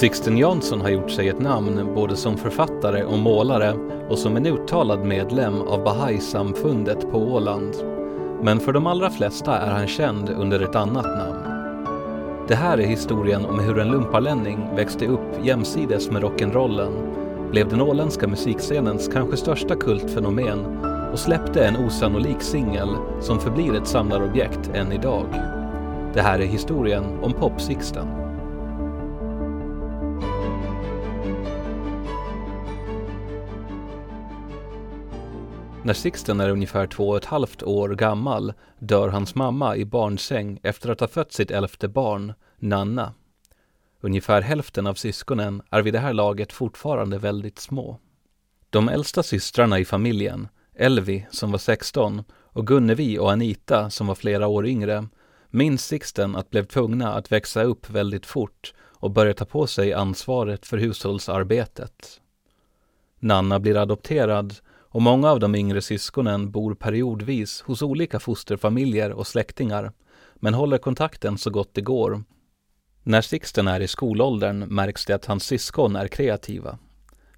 Sixten Jansson har gjort sig ett namn både som författare och målare och som en uttalad medlem av Bahai-samfundet på Åland. Men för de allra flesta är han känd under ett annat namn. Det här är historien om hur en lumparlänning växte upp jämsides med rock'n'rollen, blev den åländska musikscenens kanske största kultfenomen och släppte en osannolik singel som förblir ett samlarobjekt än idag. Det här är historien om Pop-Sixten. När Sixten är ungefär två och ett halvt år gammal dör hans mamma i barnsäng efter att ha fött sitt elfte barn, Nanna. Ungefär hälften av syskonen är vid det här laget fortfarande väldigt små. De äldsta systrarna i familjen, Elvi som var 16 och Gunnevi och Anita som var flera år yngre, minns Sixten att blev tvungna att växa upp väldigt fort och börja ta på sig ansvaret för hushållsarbetet. Nanna blir adopterad och många av de yngre syskonen bor periodvis hos olika fosterfamiljer och släktingar, men håller kontakten så gott det går. När Sixten är i skolåldern märks det att hans syskon är kreativa.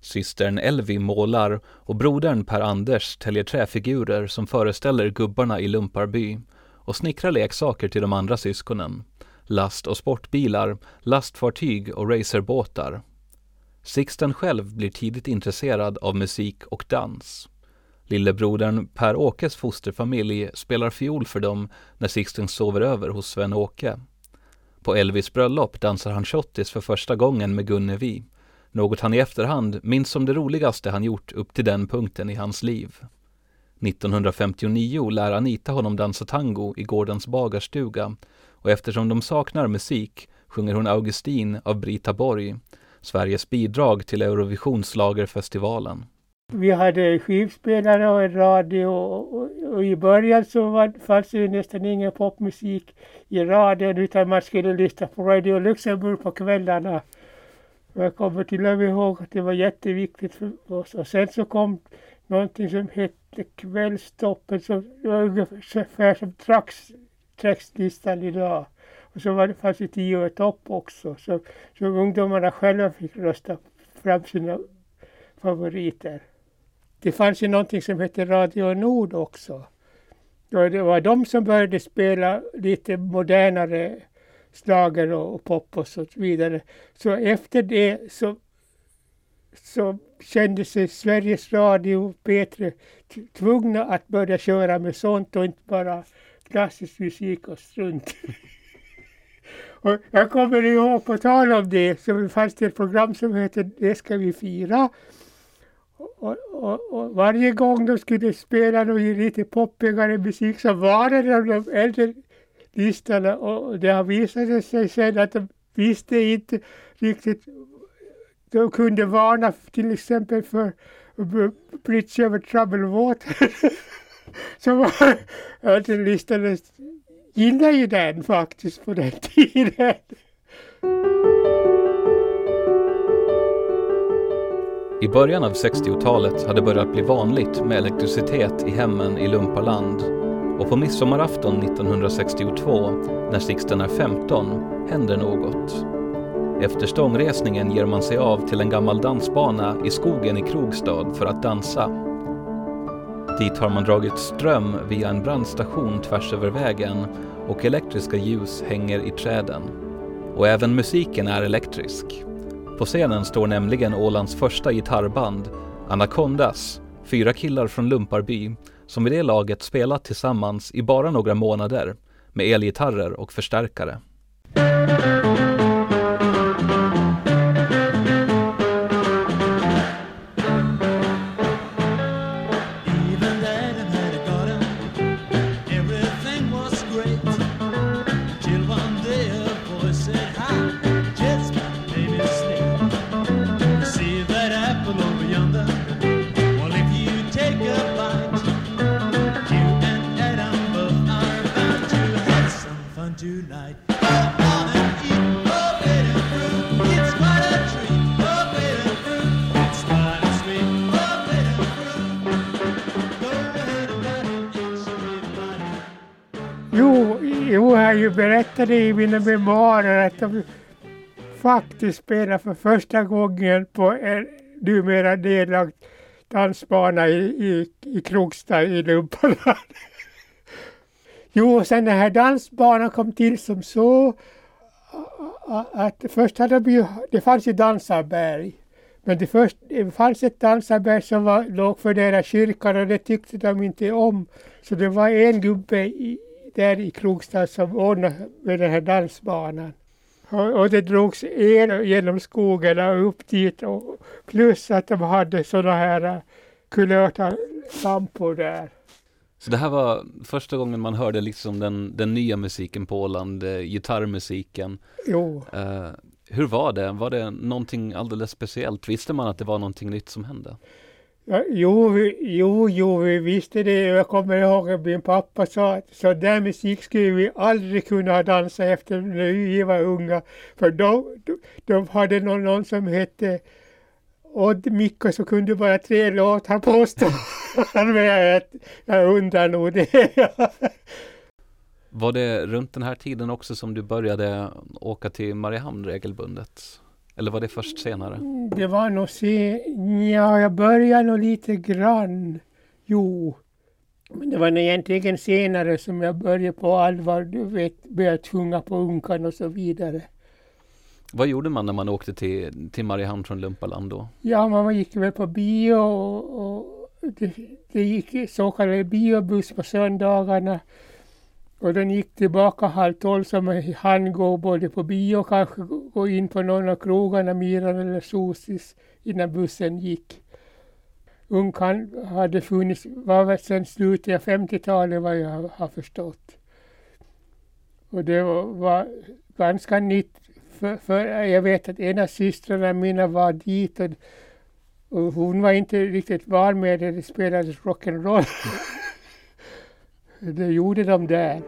Systern Elvi målar och brodern Per-Anders täljer träfigurer som föreställer gubbarna i Lumparby och snickrar leksaker till de andra syskonen. Last och sportbilar, lastfartyg och racerbåtar. Sixten själv blir tidigt intresserad av musik och dans. Lillebrodern Per-Åkes fosterfamilj spelar fiol för dem när Sixten sover över hos Sven-Åke. På Elvis bröllop dansar han shottis för första gången med Gunnevi, något han i efterhand minns som det roligaste han gjort upp till den punkten i hans liv. 1959 lär Anita honom dansa tango i gårdens bagarstuga och eftersom de saknar musik sjunger hon Augustin av Brita Borg Sveriges bidrag till Eurovisionsslagerfestivalen. Vi hade skivspelare och en radio och, och, och i början så var, fanns det nästan ingen popmusik i radion utan man skulle lyssna på Radio Luxemburg på kvällarna. Jag kommer till och med ihåg att det var jätteviktigt för oss. Och sen så kom någonting som hette Kvällstoppen som var ungefär som Trax-listan idag. Och så var det, fanns det tio och topp också. Så, så ungdomarna själva fick rösta fram sina favoriter. Det fanns ju någonting som hette Radio Nord också. Det var de som började spela lite modernare slager och pop och så vidare. Så efter det så, så kände sig Sveriges Radio P3 tvungna att börja köra med sånt och inte bara klassisk musik och strunt. Och jag kommer ihåg, på tal om det, så fanns det ett program som hette Det ska vi fira. Och, och, och varje gång de skulle spela någon lite poppigare musik så var det de äldre listorna och det har visat sig sen att de visste inte riktigt. De kunde varna till exempel för Bridge over troubled water. så var äldre listorna gillade ju den faktiskt på den tiden. I början av 60-talet hade det börjat bli vanligt med elektricitet i hemmen i Lumparland och på midsommarafton 1962, när Sixten är 15, händer något. Efter stångresningen ger man sig av till en gammal dansbana i skogen i Krogstad för att dansa. Dit har man dragit ström via en brandstation tvärs över vägen och elektriska ljus hänger i träden. Och även musiken är elektrisk. På scenen står nämligen Ålands första gitarrband, Anacondas, fyra killar från Lumparby, som vid det laget spelat tillsammans i bara några månader med elgitarrer och förstärkare. Ju berättade i mina memoarer att de faktiskt spelar för första gången på en numera nedlagd dansbana i, i, i Krokstad i Lumparland. jo, sen den här dansbanan kom till som så att först hade vi, det fanns ju Dansarberg. Men det, först, det fanns ett dansarberg som var, låg för deras kyrkan och det tyckte de inte om. Så det var en gubbe i, där i Krokstad som ordnade med den här dansbanan. Och, och det drogs el genom skogen och upp dit och plus att de hade sådana här äh, kulörta lampor där. Så det här var första gången man hörde liksom den, den nya musiken på Åland, eh, gitarrmusiken. Jo. Eh, hur var det? Var det någonting alldeles speciellt? Visste man att det var någonting nytt som hände? Ja, jo, vi, jo, jo, vi visste det. Jag kommer ihåg att min pappa sa att så där musik skulle vi aldrig kunna dansa efter när vi var unga. För då, då, då hade någon, någon som hette Odd Mikko som kunde bara tre låtar påstå. jag, jag undrar nog det. var det runt den här tiden också som du började åka till Mariehamn regelbundet? Eller var det först senare? Det var nog se, ja, jag började nog lite grann. Jo. Men det var nog egentligen senare som jag började på allvar, du vet, började sjunga på Unkan och så vidare. Vad gjorde man när man åkte till, till Mariehamn från Lumpaland då? Ja, man gick väl på bio och, och det, det gick så kallade biobuss på söndagarna. Och den gick tillbaka halv tolv så man hann gå både på bio och kanske gå in på någon av krogarna, Miran eller Sosis, innan bussen gick. Ungkan hade funnits, var väl sedan slutet av 50-talet vad jag har förstått. Och det var, var ganska nytt, för, för, jag vet att en av systrarna mina var dit och, och hon var inte riktigt van med det, det spelades rock'n'roll. Det gjorde de där.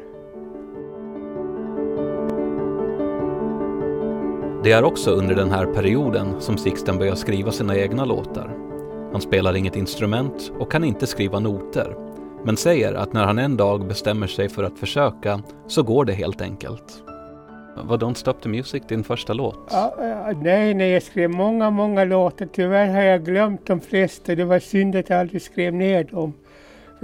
Det är också under den här perioden som Sixten börjar skriva sina egna låtar. Han spelar inget instrument och kan inte skriva noter, men säger att när han en dag bestämmer sig för att försöka så går det helt enkelt. Var Don't Stop the Music din första låt? Ja, nej, nej, jag skrev många, många låtar. Tyvärr har jag glömt de flesta. Det var synd att jag aldrig skrev ner dem.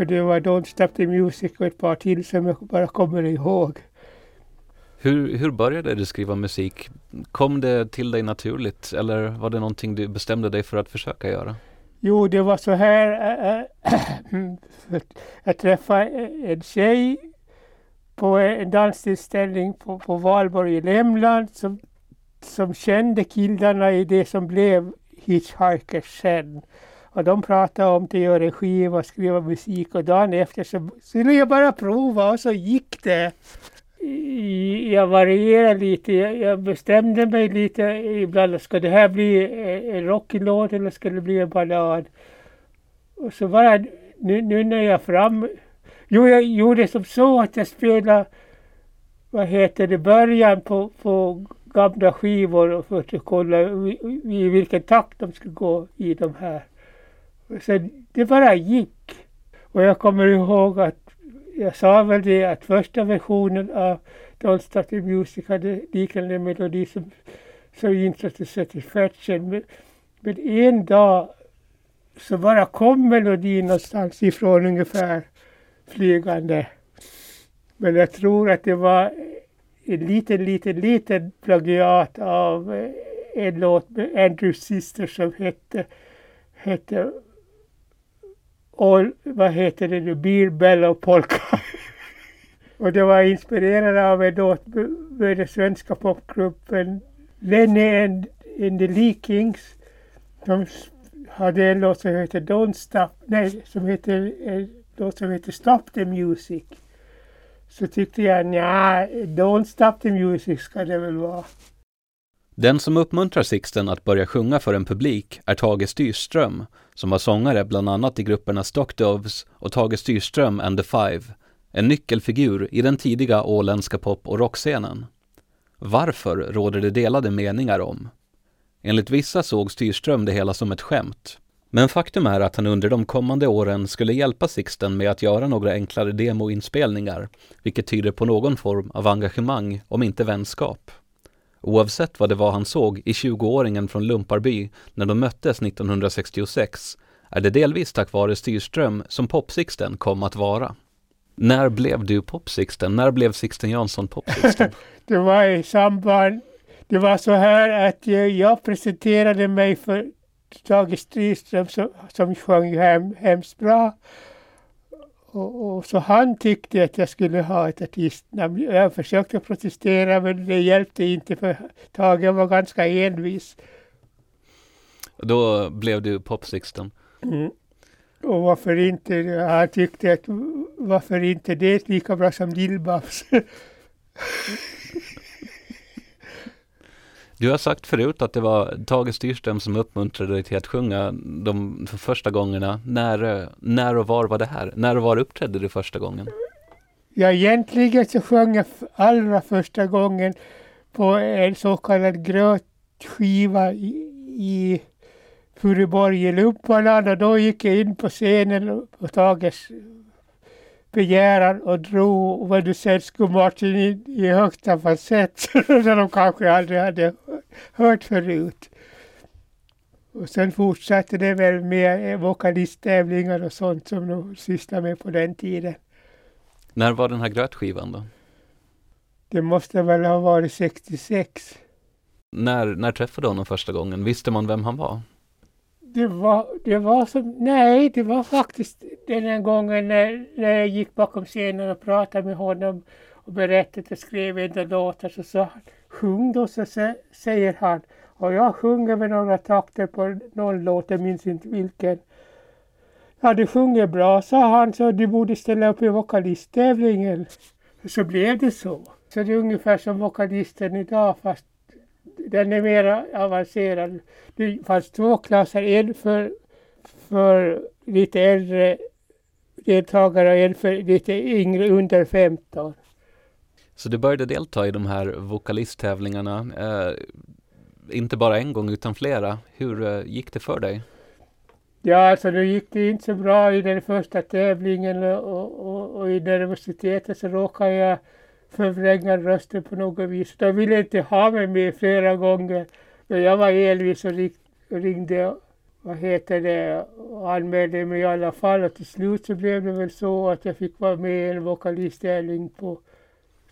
För det var Don't Stop the Music och ett par till som jag bara kommer ihåg. Hur, hur började du skriva musik? Kom det till dig naturligt eller var det någonting du bestämde dig för att försöka göra? Jo, det var så här. Äh, jag träffade en tjej på en danstillställning på, på Valborg i Lämland som, som kände killarna i det som blev Hitchhikers sen. Och de pratade om att göra en skiva och skriva musik och dagen efter så skulle jag bara prova och så gick det. Jag varierade lite. Jag bestämde mig lite ibland. Ska det här bli en rockig låt eller ska det bli en ballad? Och så bara nu, nu när jag fram... Jo, jag gjorde som så att jag spelade vad heter det, början på, på gamla skivor för att kolla i, i vilken takt de skulle gå i de här. Så det bara gick. Och jag kommer ihåg att jag sa väl det att första versionen av Don't start the Music hade liknande melodi som So Interested Satisfaction. Men, men en dag så bara kom melodin någonstans ifrån ungefär flygande. Men jag tror att det var en liten, liten, liten plagiat av en låt med Andrew Sister som hette, hette och vad heter det nu, Beer Bellow Polka. och det var inspirerat av en låt med den svenska popgruppen Lenny and, and the Leakings. De hade en låt som heter Don't Stop, nej, som heter, en låt som heter Stop the Music. Så tyckte jag, nja, Don't Stop the Music ska det väl vara. Den som uppmuntrar Sixten att börja sjunga för en publik är Tage Styrström, som var sångare bland annat i grupperna Stock Doves och Tage Styrström and the Five, en nyckelfigur i den tidiga åländska pop och rockscenen. Varför råder det delade meningar om. Enligt vissa såg Styrström det hela som ett skämt. Men faktum är att han under de kommande åren skulle hjälpa Sixten med att göra några enklare demoinspelningar, vilket tyder på någon form av engagemang, om inte vänskap. Oavsett vad det var han såg i 20-åringen från Lumparby när de möttes 1966 är det delvis tack vare Styrström som Popsixten kom att vara. När blev du Popsixten? När blev Sixten Jansson Popsixten? det var i samband, det var så här att eh, jag presenterade mig för Tage Styrström som, som sjöng hem, hemskt bra. Och, och, så han tyckte att jag skulle ha ett artistnamn. Jag försökte protestera men det hjälpte inte för Tage var ganska envis. Då blev du Popsixten? Mm. Och varför inte, han tyckte att varför inte det lika bra som Lill-Babs. Du har sagt förut att det var Tage Styrström som uppmuntrade dig till att sjunga de första gångerna. När, eh, när och var var det här? När och var uppträdde du första gången? Ja, egentligen så sjöng jag allra första gången på en så kallad grötskiva i, i Furuborg i Lumpaland och då gick jag in på scenen och Tages begäran och drog vad du säger skomatchen i, i högsta falsett som de kanske aldrig hade hört förut. Och sen fortsatte det väl med vokalisttävlingar och sånt som de sysslade med på den tiden. När var den här grötskivan då? Det måste väl ha varit 66. När, när träffade du honom första gången? Visste man vem han var? Det var, det var som, nej, det var faktiskt den här gången när, när jag gick bakom scenen och pratade med honom och berättade att jag skrev en låtar så sa han, sjung då, så säger han. Och jag sjunger med några takter på någon låt, jag minns inte vilken. Ja, du sjunger bra, sa han, så du borde ställa upp i vokalisttävlingen. Så blev det så. Så det är ungefär som vokalisten idag, fast den är mer avancerad. Det fanns två klasser, en för, för lite äldre deltagare och en för lite yngre, under 15. Så du började delta i de här vokalisttävlingarna, eh, inte bara en gång utan flera. Hur eh, gick det för dig? Ja, alltså nu gick det inte så bra i den första tävlingen och, och, och i universitetet så råkade jag förvränga rösten på något vis. De ville inte ha mig med flera gånger. Men jag var envis och ringde vad heter det, och anmälde mig i alla fall. Och till slut så blev det väl så att jag fick vara med i en vokalistävling på,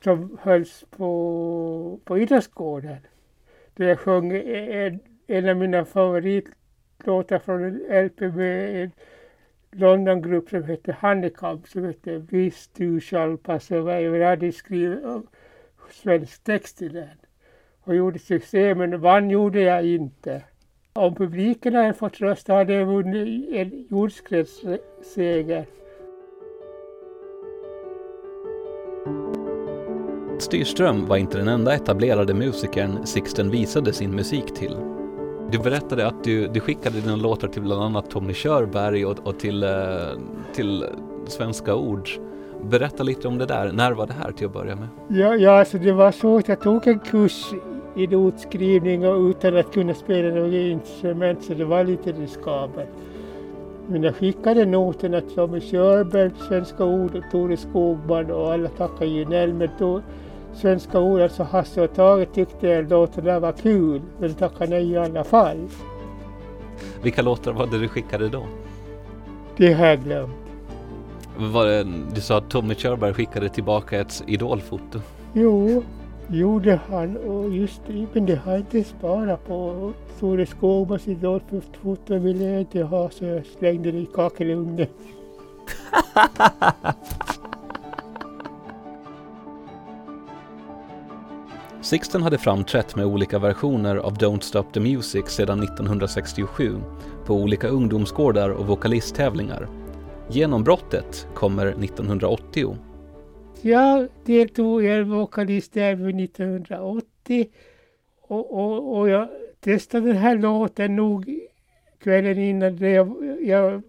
som hölls på, på Idrottsgården. Där jag sjöng en, en av mina favoritlåtar från en LP med en Londongrupp som hette Handicap som hette Visst du skall pass över. Jag hade skrivit svensk text till den och gjorde succé men vann gjorde jag inte. Om publiken hade fått rösta hade jag vunnit en jordskredsseger. Styrström var inte den enda etablerade musikern Sixten visade sin musik till. Du berättade att du, du skickade dina låtar till bland annat Tommy Körberg och, och till, eh, till Svenska Ord. Berätta lite om det där. När var det här till att börja med? Ja, ja alltså det var så att jag tog en kurs i notskrivning och utan att kunna spela något instrument så det var lite riskabelt. Men jag skickade noterna till Tommy Körberg, Svenska Ord och Tore Skogman och alla tackade ju men då Svenska Ord, alltså Hasse och Tage tyckte att låtarna var kul men tackade nej i alla fall. Vilka låtar var det du skickade då? Det har jag glömt. Var det, du sa att Tommy Körberg skickade tillbaka ett idolfoto? Jo, gjorde han och just det, men det har jag inte sparat på. Tore Skogmans idolfoto ville jag inte ha så jag slängde det i kakelugnen. Sixten hade framträtt med olika versioner av Don't Stop the Music sedan 1967 på olika ungdomsgårdar och vokalisttävlingar. Genombrottet kommer 1980. Jag deltog i en vokalisttävling 1980 och, och, och jag testade den här låten nog kvällen innan. Jag, jag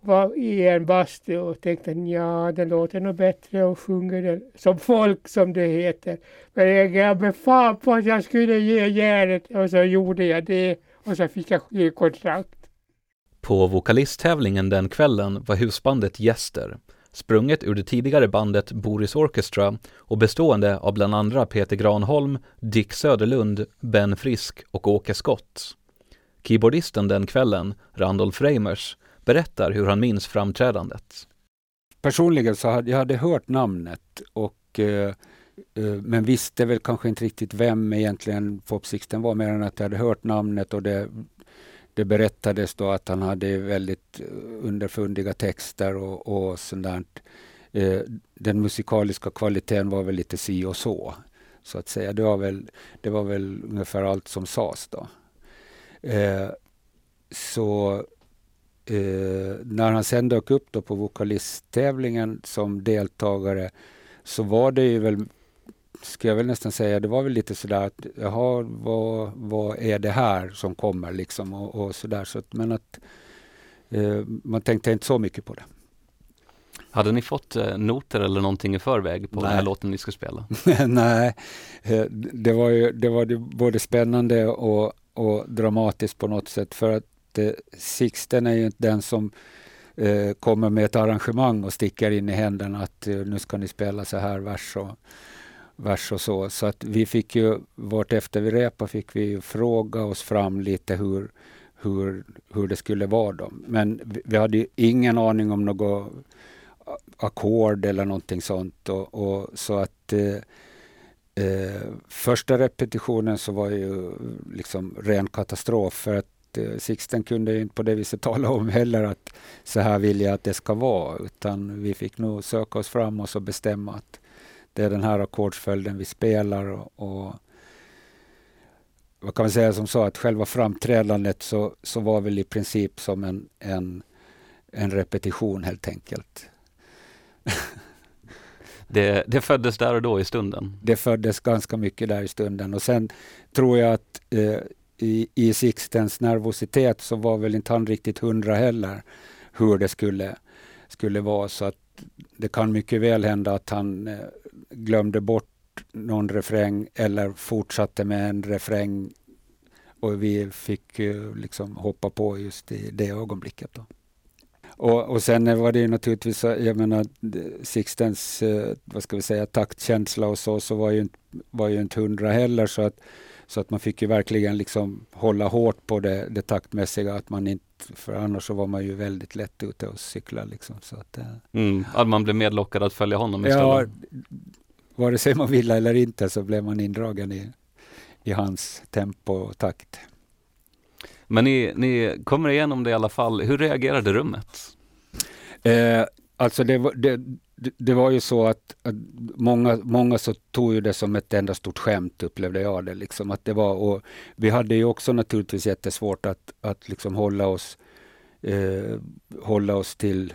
var i en bastu och tänkte ja, den låter nog bättre och sjunger den som folk som det heter. Men jag gav fan på att jag skulle ge järnet och så gjorde jag det och så fick jag ge kontrakt. På vokalisttävlingen den kvällen var husbandet gäster. sprunget ur det tidigare bandet Boris Orchestra och bestående av bland andra Peter Granholm, Dick Söderlund, Ben Frisk och Åke Skott. Keyboardisten den kvällen, Randolf Reimers, berättar hur han minns framträdandet. Personligen så hade jag hade hört namnet och eh, eh men visste väl kanske inte riktigt vem egentligen Popsixten var mer än att jag hade hört namnet och det, det berättades då att han hade väldigt underfundiga texter och, och sådant. Eh, den musikaliska kvaliteten var väl lite si och så. Så att säga. Det var väl, det var väl ungefär allt som sades då. Eh, så när han sen dök upp då på vokalisttävlingen som deltagare så var det ju väl, ska jag väl nästan säga, det var väl lite sådär att jaha, vad, vad är det här som kommer liksom och, och sådär. Så att, men att eh, man tänkte inte så mycket på det. Hade ni fått eh, noter eller någonting i förväg på Nej. den här låten ni ska spela? Nej, eh, det var ju det var både spännande och och dramatiskt på något sätt. För att inte, Sixten är ju inte den som eh, kommer med ett arrangemang och sticker in i händerna att eh, nu ska ni spela så här vers och, vers och så. Så att vi fick ju, vart efter vi repade fick vi fråga oss fram lite hur, hur, hur det skulle vara då. Men vi, vi hade ingen aning om något ackord eller någonting sånt. Och, och så att eh, Eh, första repetitionen så var ju liksom ren katastrof för att eh, Sixten kunde inte på det viset tala om heller att så här vill jag att det ska vara utan vi fick nog söka oss fram och så bestämma att det är den här ackordsföljden vi spelar och, och vad kan man säga som så att själva framträdandet så, så var väl i princip som en, en, en repetition helt enkelt. det, det föddes där och då i stunden? Det föddes ganska mycket där i stunden och sen tror jag att eh, i, i Sixtens nervositet så var väl inte han riktigt hundra heller hur det skulle, skulle vara. Så att det kan mycket väl hända att han eh, glömde bort någon refräng eller fortsatte med en refräng och vi fick eh, liksom hoppa på just i det ögonblicket. Då. Och, och sen var det ju naturligtvis, eh, jag menar Sixtens, eh, vad ska vi säga, taktkänsla och så, så var ju inte, var ju inte hundra heller så att, så att man fick ju verkligen liksom hålla hårt på det, det taktmässiga, att man inte, för annars så var man ju väldigt lätt ute och cykla liksom. Så att, eh. mm, att man blev medlockad att följa honom istället? Ja, vare sig man ville eller inte så blev man indragen i, i hans tempo och takt. Men ni, ni kommer igenom det i alla fall. Hur reagerade rummet? Eh, alltså det, det, det, var ju så att, att, många, många så tog ju det som ett enda stort skämt upplevde jag det. Liksom, att det var, och vi hade ju också naturligtvis jättesvårt att, att liksom hålla, oss, eh, hålla oss till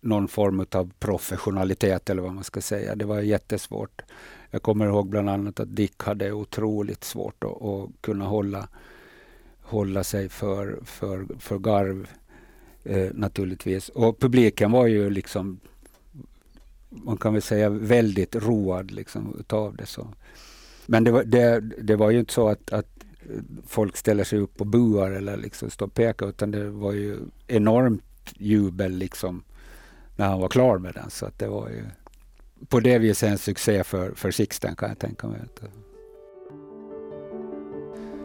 någon form av professionalitet eller vad man ska säga. Det var jättesvårt. Jag kommer ihåg bland annat att Dick hade otroligt svårt att, att kunna hålla hålla sig för, för, för garv eh, naturligtvis. Och publiken var ju liksom, man kan väl säga väldigt road liksom utav det. Så. Men det var, det, det var ju inte så att, att folk ställer sig upp och buar eller liksom står och pekar utan det var ju enormt jubel liksom när han var klar med den. Så att det var ju på det viset en succé för, för Sixten kan jag tänka mig.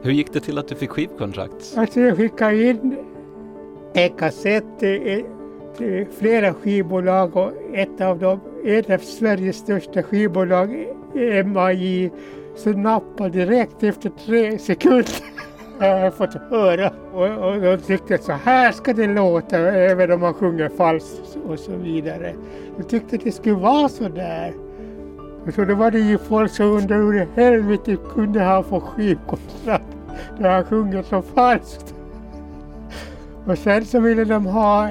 Hur gick det till att du fick skivkontrakt? Alltså jag skickade in en kassett till, till flera skivbolag och ett av dem, ett av Sveriges största skivbolag, MAJ, så nappade direkt efter tre sekunder. Jag har fått höra och, och de tyckte att så här ska det låta även om man sjunger falskt och så vidare. De tyckte att det skulle vara så där. Så då var det ju folk som undrade hur i helvete kunde han få skivkontrakt när han sjunger så falskt. Och sen så ville de ha,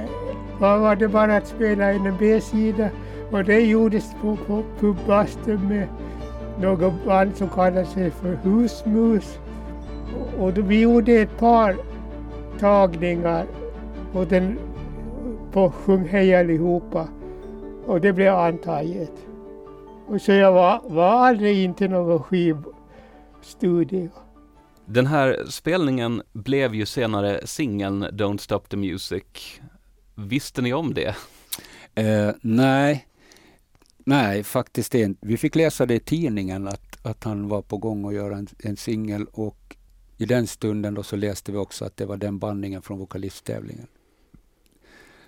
vad var det bara att spela in en B-sida och det gjordes på, på pubbastun med något band som kallade sig för Husmus. Och, och då, vi gjorde ett par tagningar och den på Sjung hej allihopa och det blev antaget. Och så jag var, var aldrig inte någon skivstudio. Den här spelningen blev ju senare singeln Don't Stop the Music. Visste ni om det? Eh, nej, nej faktiskt inte. Vi fick läsa det i tidningen att, att han var på gång att göra en, en singel och i den stunden då så läste vi också att det var den bandningen från vokalisttävlingen.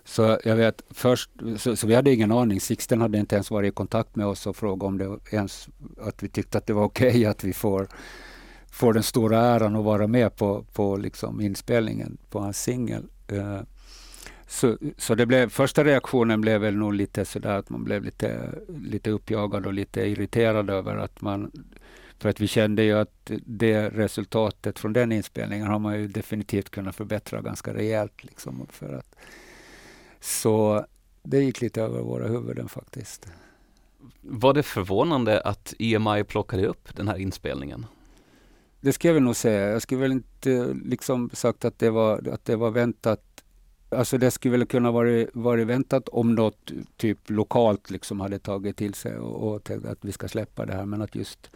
Så jag vet först, så, så, vi hade ingen aning. Sixten hade inte ens varit i kontakt med oss och frågat om det ens, att vi tyckte att det var okej okay att vi får, får den stora äran att vara med på, på liksom inspelningen på hans singel. Uh, så, så det blev, första reaktionen blev väl nog lite sådär att man blev lite, lite uppjagad och lite irriterad över att man för att vi kände ju att det resultatet från den inspelningen har man ju definitivt kunnat förbättra ganska rejält. Liksom, för att, så det gick lite över våra huvuden faktiskt. Var det förvånande att EMI plockade upp den här inspelningen? Det ska jag väl nog säga. Jag skulle väl inte liksom sagt att det var, att det var väntat. Alltså det skulle väl kunna vara varit väntat om något typ lokalt liksom hade tagit till sig och, och tänkt att vi ska släppa det här. Men att just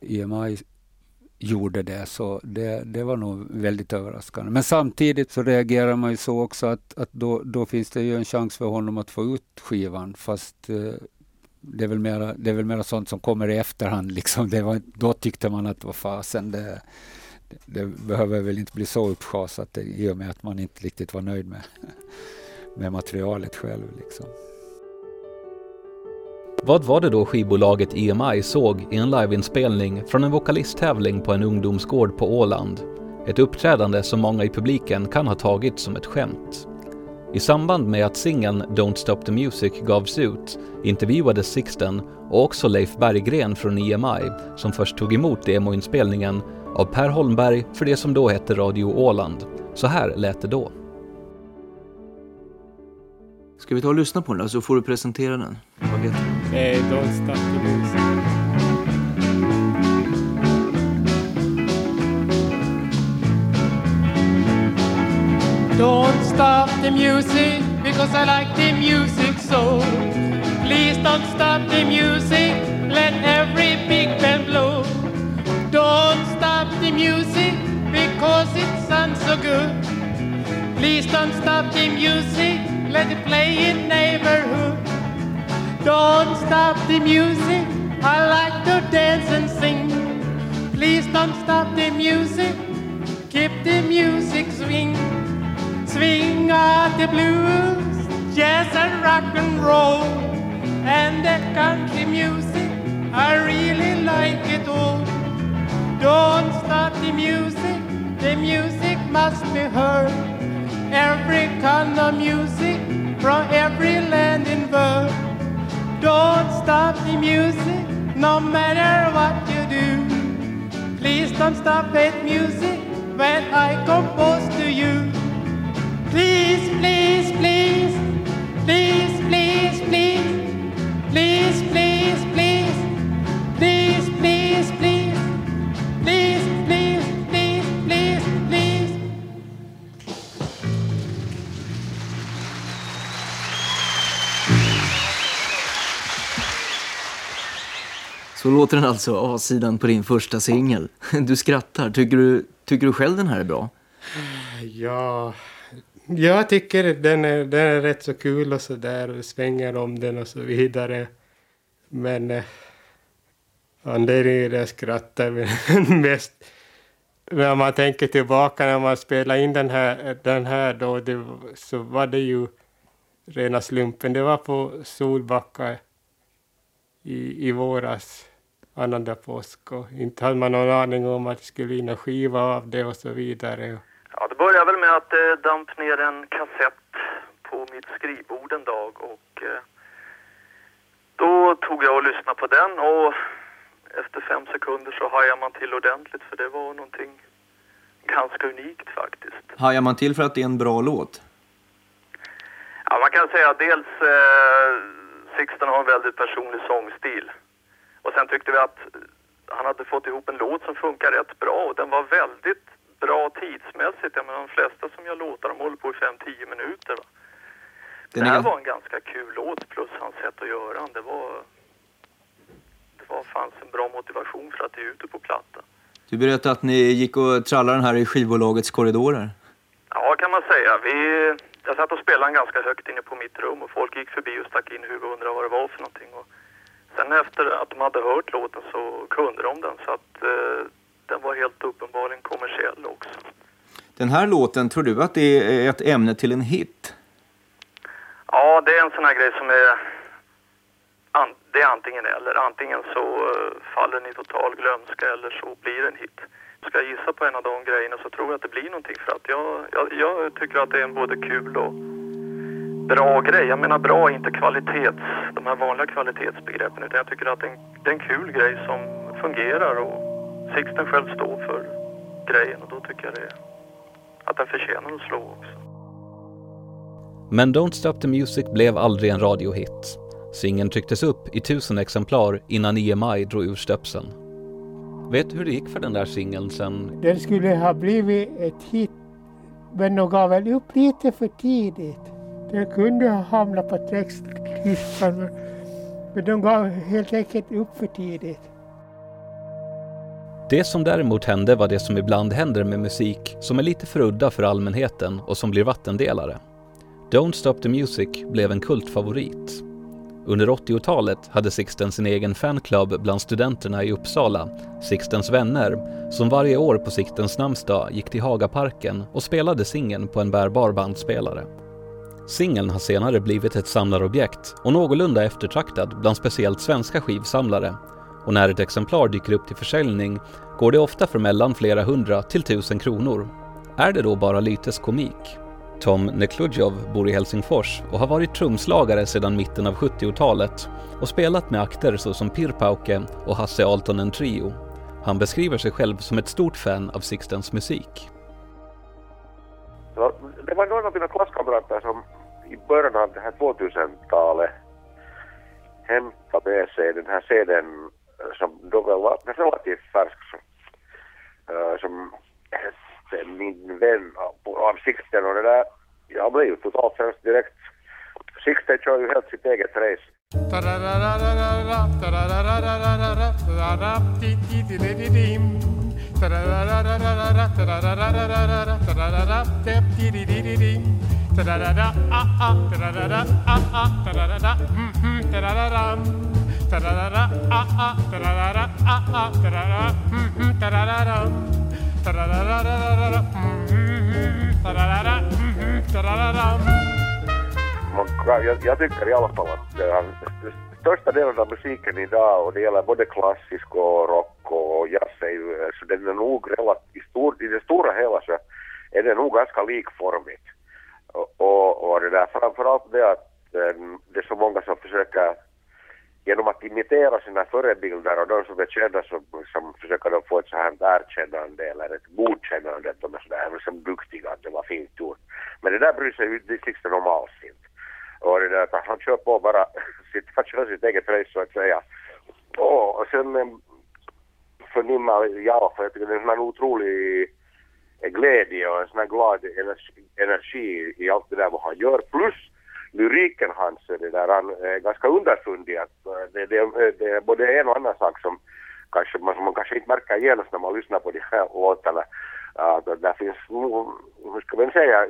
EMI gjorde det. Så det, det var nog väldigt överraskande. Men samtidigt så reagerar man ju så också att, att då, då finns det ju en chans för honom att få ut skivan. Fast eh, det, är väl mera, det är väl mera sånt som kommer i efterhand. Liksom. Det var, då tyckte man att vad fasen, det, det, behöver väl inte bli så uppschasat i och med att man inte riktigt var nöjd med, med materialet själv. Liksom. Vad var det då skivbolaget EMI såg i en liveinspelning från en vokalisttävling på en ungdomsgård på Åland? Ett uppträdande som många i publiken kan ha tagit som ett skämt. I samband med att singeln Don't Stop the Music gavs ut intervjuades Sixten och också Leif Berggren från EMI som först tog emot demoinspelningen av Per Holmberg för det som då hette Radio Åland. Så här lät det då. Ska vi ta och lyssna på den så får du presentera den? Vad heter den? Eh, Don't Stop the Music. Don't stop the music because I like the music so. Please don't stop the music, let every music because it sounds so good. Please don't stop the music let it play in neighborhood. Don't stop the music, I like to dance and sing. Please don't stop the music, keep the music swing. Swing out the blues, jazz and rock and roll. And the country music, I really like it all. Don't stop the music, the music must be heard. Every kind of music from every land in world. Don't stop the music, no matter what you do. Please don't stop that music when I compose to you. Please, please, please, please, Så låter den alltså, A-sidan på din första singel. Du skrattar. Tycker du, tycker du själv den här är bra? Ja, jag tycker den är, den är rätt så kul och så där och svänger om den och så vidare. Men eh, anledningen till att jag skrattar mest när man tänker tillbaka när man spelade in den här, den här då, det, så var det ju rena slumpen. Det var på Solbacka i, i våras annandag påsk och inte hade man någon aning om att det skulle bli en skiva av det och så vidare. Ja, det började väl med att det eh, damp ner en kassett på mitt skrivbord en dag och eh, då tog jag och lyssnade på den och efter fem sekunder så hajade man till ordentligt för det var någonting ganska unikt faktiskt. Hajar man till för att det är en bra låt? Ja, man kan säga dels eh, Sixten har en väldigt personlig sångstil. Och sen tyckte vi att han hade fått ihop en låt som funkar rätt bra och den var väldigt bra tidsmässigt. Jag menar, de flesta som gör låtar de håller på i 5-10 minuter. Va? Det här var en ganska kul låt plus hans sätt att göra den. Det var, det var fanns en bra motivation för att ge ut det på platta. Du berättade att ni gick och trallade den här i skivbolagets korridorer. Ja, kan man säga. Vi jag satt och spelade den ganska högt inne på mitt rum och folk gick förbi och stack in huvudet och undrade vad det var för någonting. Och sen efter att de hade hört låten så kunde de den så att eh, den var helt uppenbarligen kommersiell också. Den här låten, tror du att det är ett ämne till en hit? Ja, det är en sån här grej som är... An, det är antingen eller. Antingen så uh, faller den i total glömska eller så blir det en hit. Ska jag gissa på en av de grejerna så tror jag att det blir någonting för att jag, jag, jag tycker att det är en både kul och bra grej. Jag menar bra, inte kvalitets, de här vanliga kvalitetsbegreppen utan jag tycker att det är en, det är en kul grej som fungerar och Sixten själv står för grejen och då tycker jag det, att den förtjänar att slå också. Men Don't Stop the Music blev aldrig en radiohit. Singeln trycktes upp i tusen exemplar innan EMI drog ur stöpseln. Vet du hur det gick för den där singeln sen? Den skulle ha blivit ett hit, men de gav väl upp lite för tidigt. Det kunde ha hamnat på textlistan, men de gav helt enkelt upp för tidigt. Det som däremot hände var det som ibland händer med musik som är lite för udda för allmänheten och som blir vattendelare. Don't Stop the Music blev en kultfavorit. Under 80-talet hade Sixten sin egen fanclub bland studenterna i Uppsala, Sixtens vänner, som varje år på Sixtens namnsdag gick till Hagaparken och spelade singeln på en bärbar bandspelare. Singeln har senare blivit ett samlarobjekt och någorlunda eftertraktad bland speciellt svenska skivsamlare och när ett exemplar dyker upp till försäljning går det ofta för mellan flera hundra till tusen kronor. Är det då bara Lytes komik? Tom Nekludjov bor i Helsingfors och har varit trumslagare sedan mitten av 70-talet och spelat med akter såsom Pirpauke och Hasse Altonen Trio. Han beskriver sig själv som ett stort fan av Sixtens musik. Det var några av mina klasskamrater som i början av det här 2000-talet hämtade med sig den här CDn som då var relativt färsk som hette Min vän av Sixten och det där, jag blev ju totalt frälst direkt. Sixten kör ju helt sitt eget race. Jag, jag tycker i alla fall att största delen av musiken idag och det gäller både klassisk och rock och jazz är ju, så den är nog relativt, i, stor, i det stora hela så är det nog ganska likformigt. Och, och, och det där framförallt det att eh, det är så många som försöker genom att imitera sina förebilder och de som är kända som, som försöker de få ett så här erkännande eller ett godkännande att de är sådär liksom duktiga, att det var fint gjort. Men det där bryr sig ju Sixten om alls inte. Och det där, han kör på bara sitt, han kör sitt eget race så att säga. Och, och sen eh, förnimmar jag, för jag tycker det är en sån här otrolig glädje och en sån här glad energi, i allt det där vad han gör. Plus lyriken hans, det där, han är ganska underfundig. Att eh, det, det, det är både en och annan sak som kanske, man, man kanske inte märker genast när man lyssnar på de här låtarna. Att uh, där finns, mm, hur ska man säga,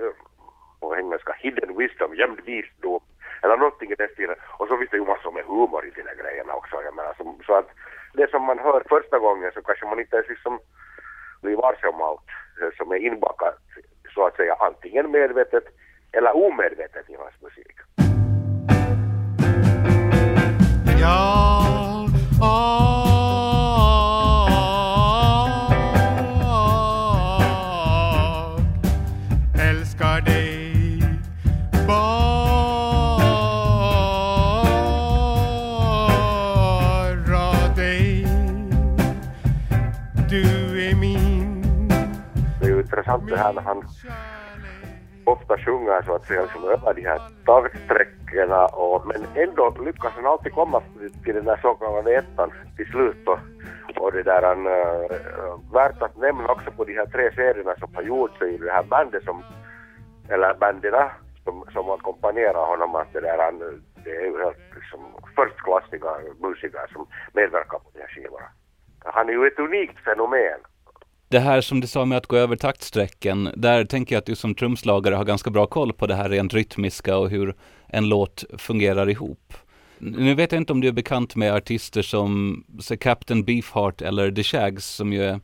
på engelska, hidden wisdom, gömd visdom, eller någonting i den stilen. Och så finns det ju massor med humor i de där grejerna också. Jag menar, så, så att det som man hör första gången så kanske man inte ens liksom blir varse om allt som är inbakat, så att säga, antingen medvetet eller omedvetet i hans musik. Ja, oh. Intressant det här när han ofta sjunger så att säga liksom över de här talsträckorna och men ändå lyckas han alltid komma till den där så kallade ettan till slut och, och det där han äh, värt att nämna också på de här tre serierna som har gjorts i det här bandet som eller banderna som, som ackompanjerar honom att det där han det är ju helt liksom förstklassiga musiker som medverkar på de här skivorna. Han är ju ett unikt fenomen det här som du sa med att gå över taktsträcken, där tänker jag att du som trumslagare har ganska bra koll på det här rent rytmiska och hur en låt fungerar ihop. Nu vet jag inte om du är bekant med artister som så Captain Beefheart eller The Shags som ju är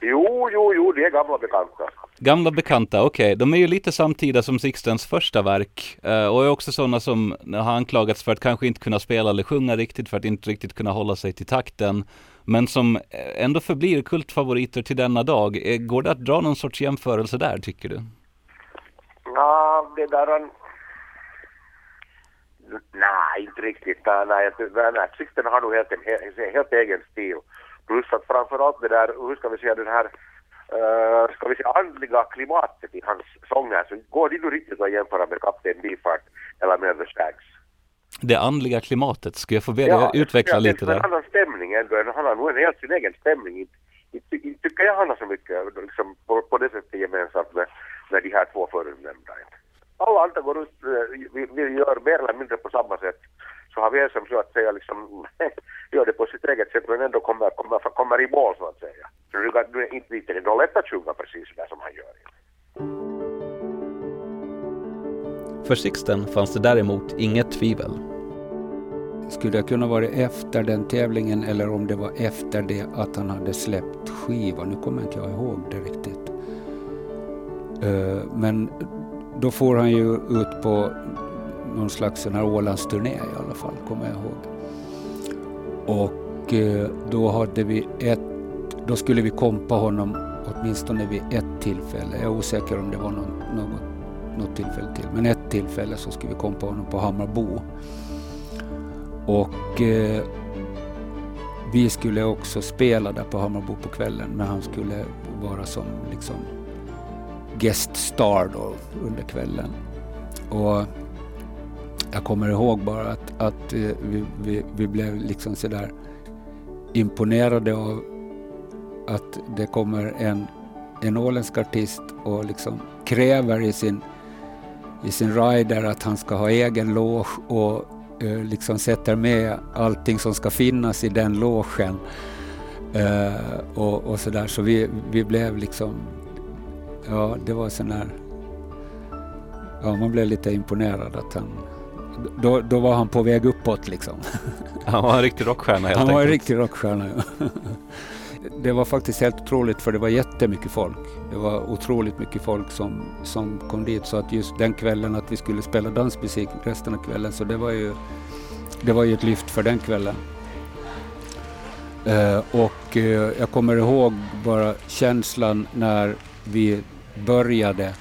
Jo, jo, jo, det är gamla bekanta. Gamla bekanta, okej. De är ju lite samtida som Sixtens första verk. eh, och är också sådana som har anklagats för att kanske inte kunna spela eller sjunga riktigt, för att inte riktigt kunna hålla sig till takten. Men som ändå förblir kultfavoriter till denna dag. Eh, går det att dra någon sorts jämförelse där, tycker du? Ja, det där... han- Nej, inte riktigt. Nej, nej, nej. Sixten har nog helt, en, helt, helt egen stil. Plus att framförallt det där, hur ska vi säga, den här uh, ska vi säga andliga klimatet i hans sånger så går det nog riktigt att jämföra med Kapten Bifart eller med The Stags. Det andliga klimatet, ska jag få be dig utveckla ja, lite det är en där? annan stämning ändå. Han har nog en helt sin egen stämning. Inte, tycker jag han har så mycket liksom, på, på det sättet gemensamt med, med de här två förutnämnda. Alla andra går ut, eh, vi, vi gör mer eller mindre på samma sätt. Så har vi en som så att säga liksom gör det på sitt eget sätt men ändå kommer, kommer, kommer i mål så att säga. Så är nu är inte inte det lätt att sjunga precis där som han gör. För Sixten fanns det däremot inget tvivel. Skulle det kunna vara efter den tävlingen eller om det var efter det att han hade släppt skivan. Nu kommer inte jag ihåg det riktigt. Eh, men då får han ju ut på någon slags sån här Ålandsturné i alla fall, kommer jag ihåg. Och eh, då hade vi ett, då skulle vi kompa honom åtminstone vid ett tillfälle. Jag är osäker om det var någon, något, något tillfälle till. Men ett tillfälle så skulle vi kompa honom på Hammarbo. Och eh, vi skulle också spela där på Hammarbo på kvällen men han skulle vara som liksom guest star då under kvällen. Och jag kommer ihåg bara att, att eh, vi, vi, vi blev liksom sådär imponerade av att det kommer en, en åländsk artist och liksom kräver i sin, i sin rider att han ska ha egen loge och eh, liksom sätter med allting som ska finnas i den logen. Eh, och, och sådär. Så vi, vi blev liksom, ja det var sån här, ja man blev lite imponerad att han, då, då var han på väg uppåt liksom. Han var en riktig rockstjärna helt Han var en enkelt. riktig rockstjärna. Ja. Det var faktiskt helt otroligt för det var jättemycket folk. Det var otroligt mycket folk som, som kom dit så att just den kvällen att vi skulle spela dansmusik resten av kvällen så det var ju, det var ju ett lyft för den kvällen. Eh, och eh, jag kommer ihåg bara känslan när vi började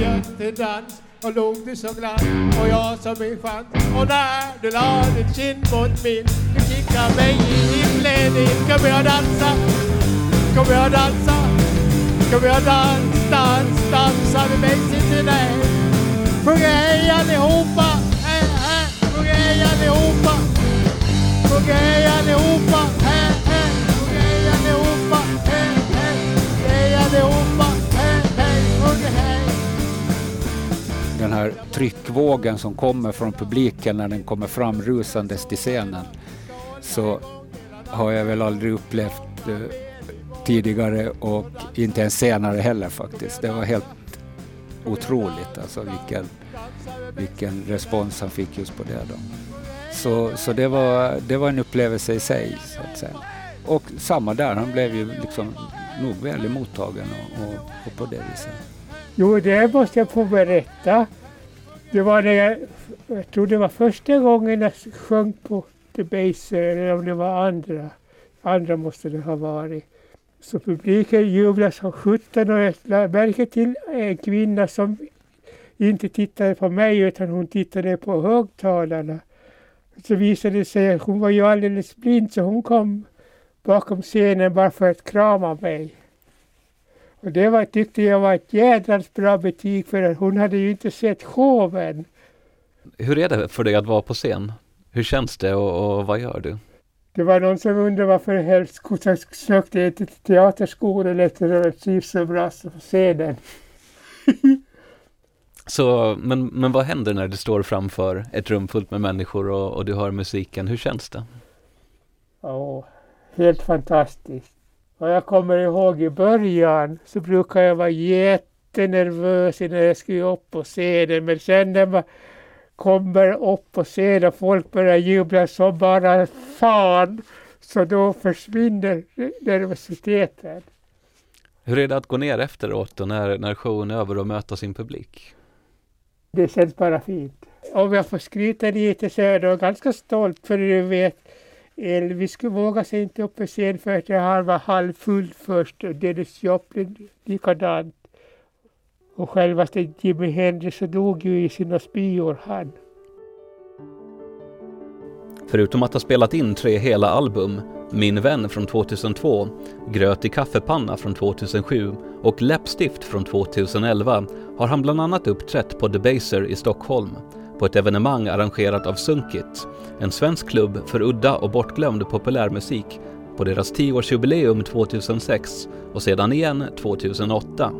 Jättedans och log du så glatt och jag så en chans och när du la din kind mot min du kickade mig i himlen in Kommer jag dansa, kommer jag dansa kommer jag dans, dans, dansa med mig till dig Sjung hej allihopa, hej, hej Sjung hej allihopa. Sjung hej allihopa, hej, hej Sjung hej allihopa, hej, hej Hej allihopa, hej, hej Sjung hej den här tryckvågen som kommer från publiken när den kommer fram rusandes till scenen så har jag väl aldrig upplevt eh, tidigare och inte ens senare heller faktiskt. Det var helt otroligt alltså vilken, vilken respons han fick just på det då. Så, så det, var, det var en upplevelse i sig så att säga. Och samma där, han blev ju liksom nog väl mottagen och, och, och på det viset. Jo, det måste jag få berätta. Det var när jag, jag tror det var första gången jag sjöng på The Baser, eller om det var andra. Andra måste det ha varit. Så publiken jublade som sjutton och jag lade märke till en kvinna som inte tittade på mig utan hon tittade på högtalarna. Så visade det sig att hon var ju alldeles blind så hon kom bakom scenen bara för att krama mig. Och det var, tyckte jag var ett jädrans bra betyg för att hon hade ju inte sett showen. Hur är det för dig att vara på scen? Hur känns det och, och vad gör du? Det var någon som undrade varför helst sökte jag till teaterskolan efter att trivs så bra på scenen. Så, men, men vad händer när du står framför ett rum fullt med människor och, och du hör musiken? Hur känns det? Ja, helt fantastiskt. Och jag kommer ihåg i början så brukade jag vara jättenervös när jag skulle upp på scenen. Men sen när man kommer upp på scenen och folk börjar jubla så bara fan. Så då försvinner nervositeten. Hur är det att gå ner efteråt och när, när showen är över och möta sin publik? Det känns bara fint. Om jag får skryta lite så är jag ganska stolt för du vet Elvis vågade sig inte upp på scen för att han var halvfull först. Dennis Joplin likadant. Och självaste Jimi Hendrix dog ju i sina spyor han. Förutom att ha spelat in tre hela album, Min vän från 2002, Gröt i kaffepanna från 2007 och Läppstift från 2011 har han bland annat uppträtt på Debaser i Stockholm, på ett evenemang arrangerat av Sunkit, en svensk klubb för udda och bortglömd populärmusik, på deras 10-årsjubileum 2006 och sedan igen 2008.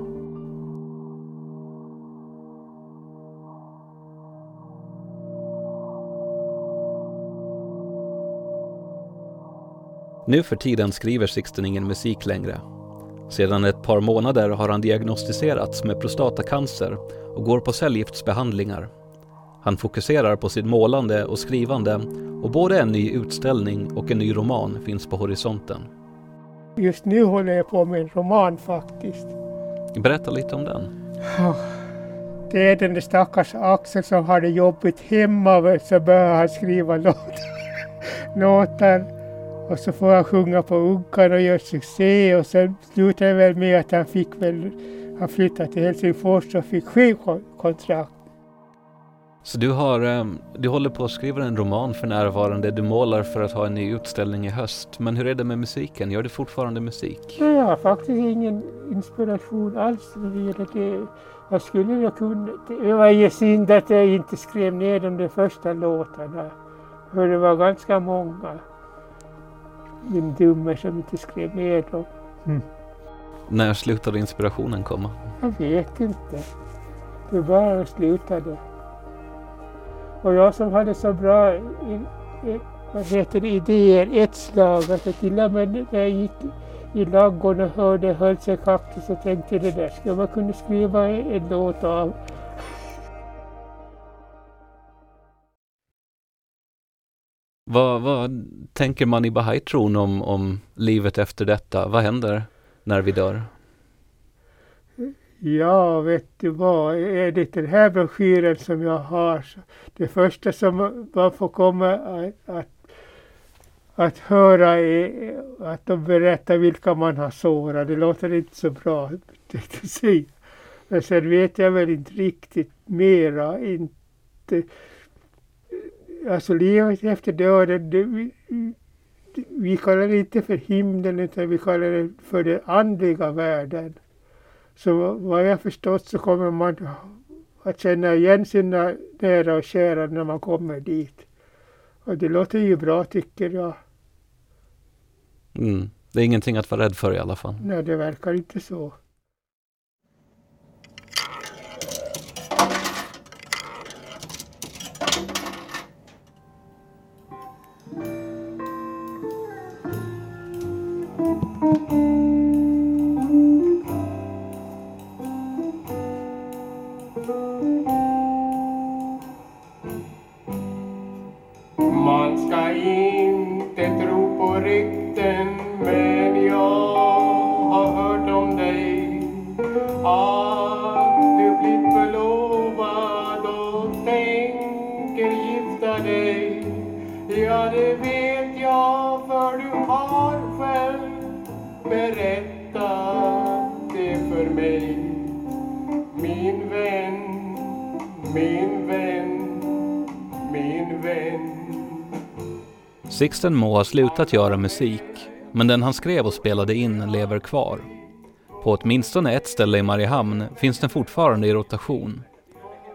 Nu för tiden skriver Sixten ingen musik längre. Sedan ett par månader har han diagnostiserats med prostatacancer och går på cellgiftsbehandlingar. Han fokuserar på sitt målande och skrivande och både en ny utställning och en ny roman finns på horisonten. Just nu håller jag på med en roman faktiskt. Berätta lite om den. Det är den där stackars Axel som har det jobbigt hemma så börjar han skriva låtar. och så får han sjunga på Uggan och göra succé och sen slutar det väl med att han fick väl, han flyttade till Helsingfors och fick skivkontrakt. Så du, har, ehm, du håller på att skriva en roman för närvarande, du målar för att ha en ny utställning i höst. Men hur är det med musiken? Gör du fortfarande musik? Jag har faktiskt ingen inspiration alls. Det, jag skulle ju kunna... Det var ju synd att jag inte skrev ner de där första låtarna. För det var ganska många min dumme som inte skrev ner dem. Mm. När slutade inspirationen komma? Jag vet inte. Det bara slutade. Och jag som hade så bra i, i, vad heter det, idéer ett slag. Alltså till och med när jag gick i ladugården och hörde Hölse kaktus och tänkte det där skulle man kunna skriva en låt av. Vad, vad tänker man i Bahai-tron om, om livet efter detta? Vad händer när vi dör? Ja, vet du vad, är det den här broschyren som jag har, det första som man får komma att, att, att höra är att de berättar vilka man har sårat. Det låter inte så bra, säga. Men sen vet jag väl inte riktigt mera, inte alltså livet efter döden, det, vi, vi kallar det inte för himlen utan vi kallar det för den andliga världen. Så vad jag förstått så kommer man att känna igen sina nära och kära när man kommer dit. Och det låter ju bra tycker jag. Mm. Det är ingenting att vara rädd för i alla fall. Nej, det verkar inte så. Min vän, min vän Sixten må ha slutat göra musik, men den han skrev och spelade in lever kvar. På åtminstone ett ställe i Mariehamn finns den fortfarande i rotation.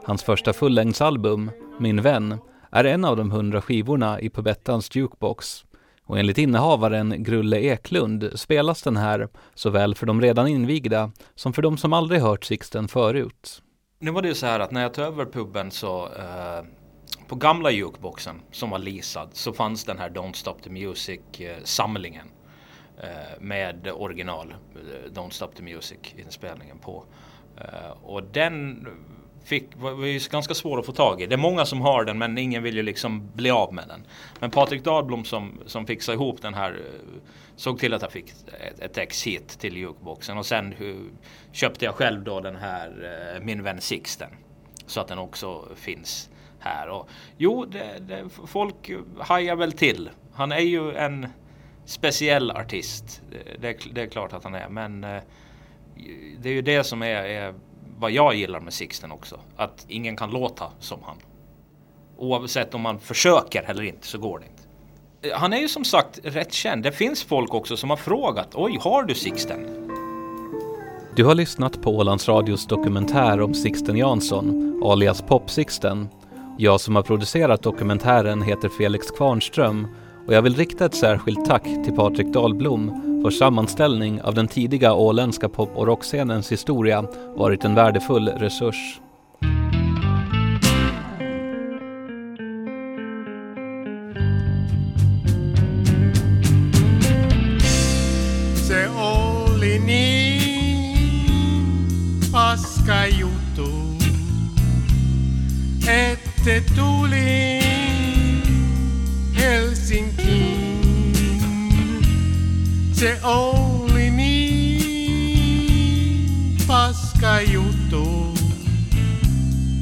Hans första fullängdsalbum, Min vän, är en av de hundra skivorna i Pubettans jukebox. Och enligt innehavaren Grulle Eklund spelas den här såväl för de redan invigda som för de som aldrig hört Sixten förut. Nu var det ju så här att när jag tog över puben så eh, på gamla jukeboxen som var leasad så fanns den här Don't Stop the Music-samlingen. Eh, eh, med original eh, Don't Stop the Music-inspelningen på. Eh, och den fick, var, var ju ganska svår att få tag i. Det är många som har den men ingen vill ju liksom bli av med den. Men Patrik Dahlblom som, som fixade ihop den här eh, såg till att jag fick ett, ett ex hit till jukeboxen och sen hur, köpte jag själv då den här eh, Min vän Sixten. Så att den också finns här. Och, jo, det, det, folk hajar väl till. Han är ju en speciell artist. Det, det är klart att han är. Men det är ju det som är, är vad jag gillar med Sixten också. Att ingen kan låta som han. Oavsett om man försöker eller inte så går det inte. Eh, han är ju som sagt rätt känd. Det finns folk också som har frågat. Oj, har du Sixten? Du har lyssnat på Ålands Radios dokumentär om Sixten Jansson, alias Pop-Sixten. Jag som har producerat dokumentären heter Felix Kvarnström och jag vill rikta ett särskilt tack till Patrik Dahlblom för sammanställning av den tidiga åländska pop och rockscenens historia varit en värdefull resurs. Paska juttu, ette tuli Se oli niin paska juttu,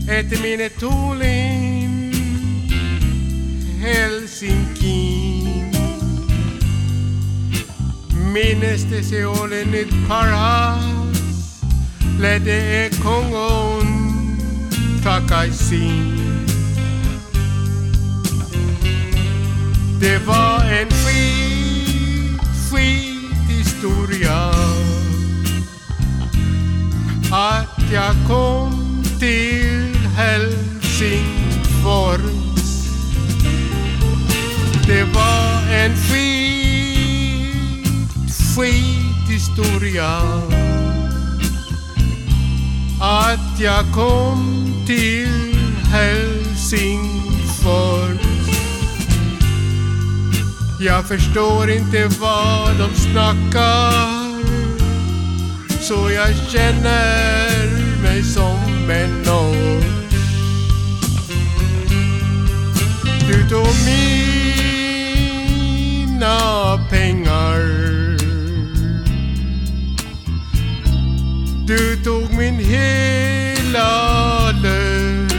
että minä tulin Helsinkiin. Minnestä se oli nyt paras, lähde Kongon takaisin. Det var en skit, skit historia att jag kom till Helsingfors. Det var en skit, skit historia att jag kom till Helsingfors. Jag förstår inte vad de snackar. Så jag känner mig som en norr Du tog mina pengar. Du tog min hela lön.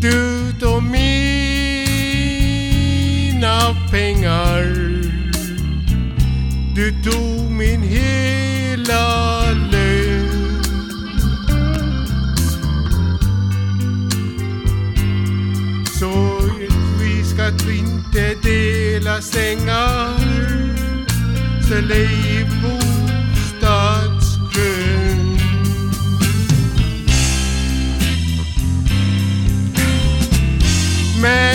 Du pengar Du tog min hela lön. Så vi ska inte dela sängar. Så lev bostadskön. Människorna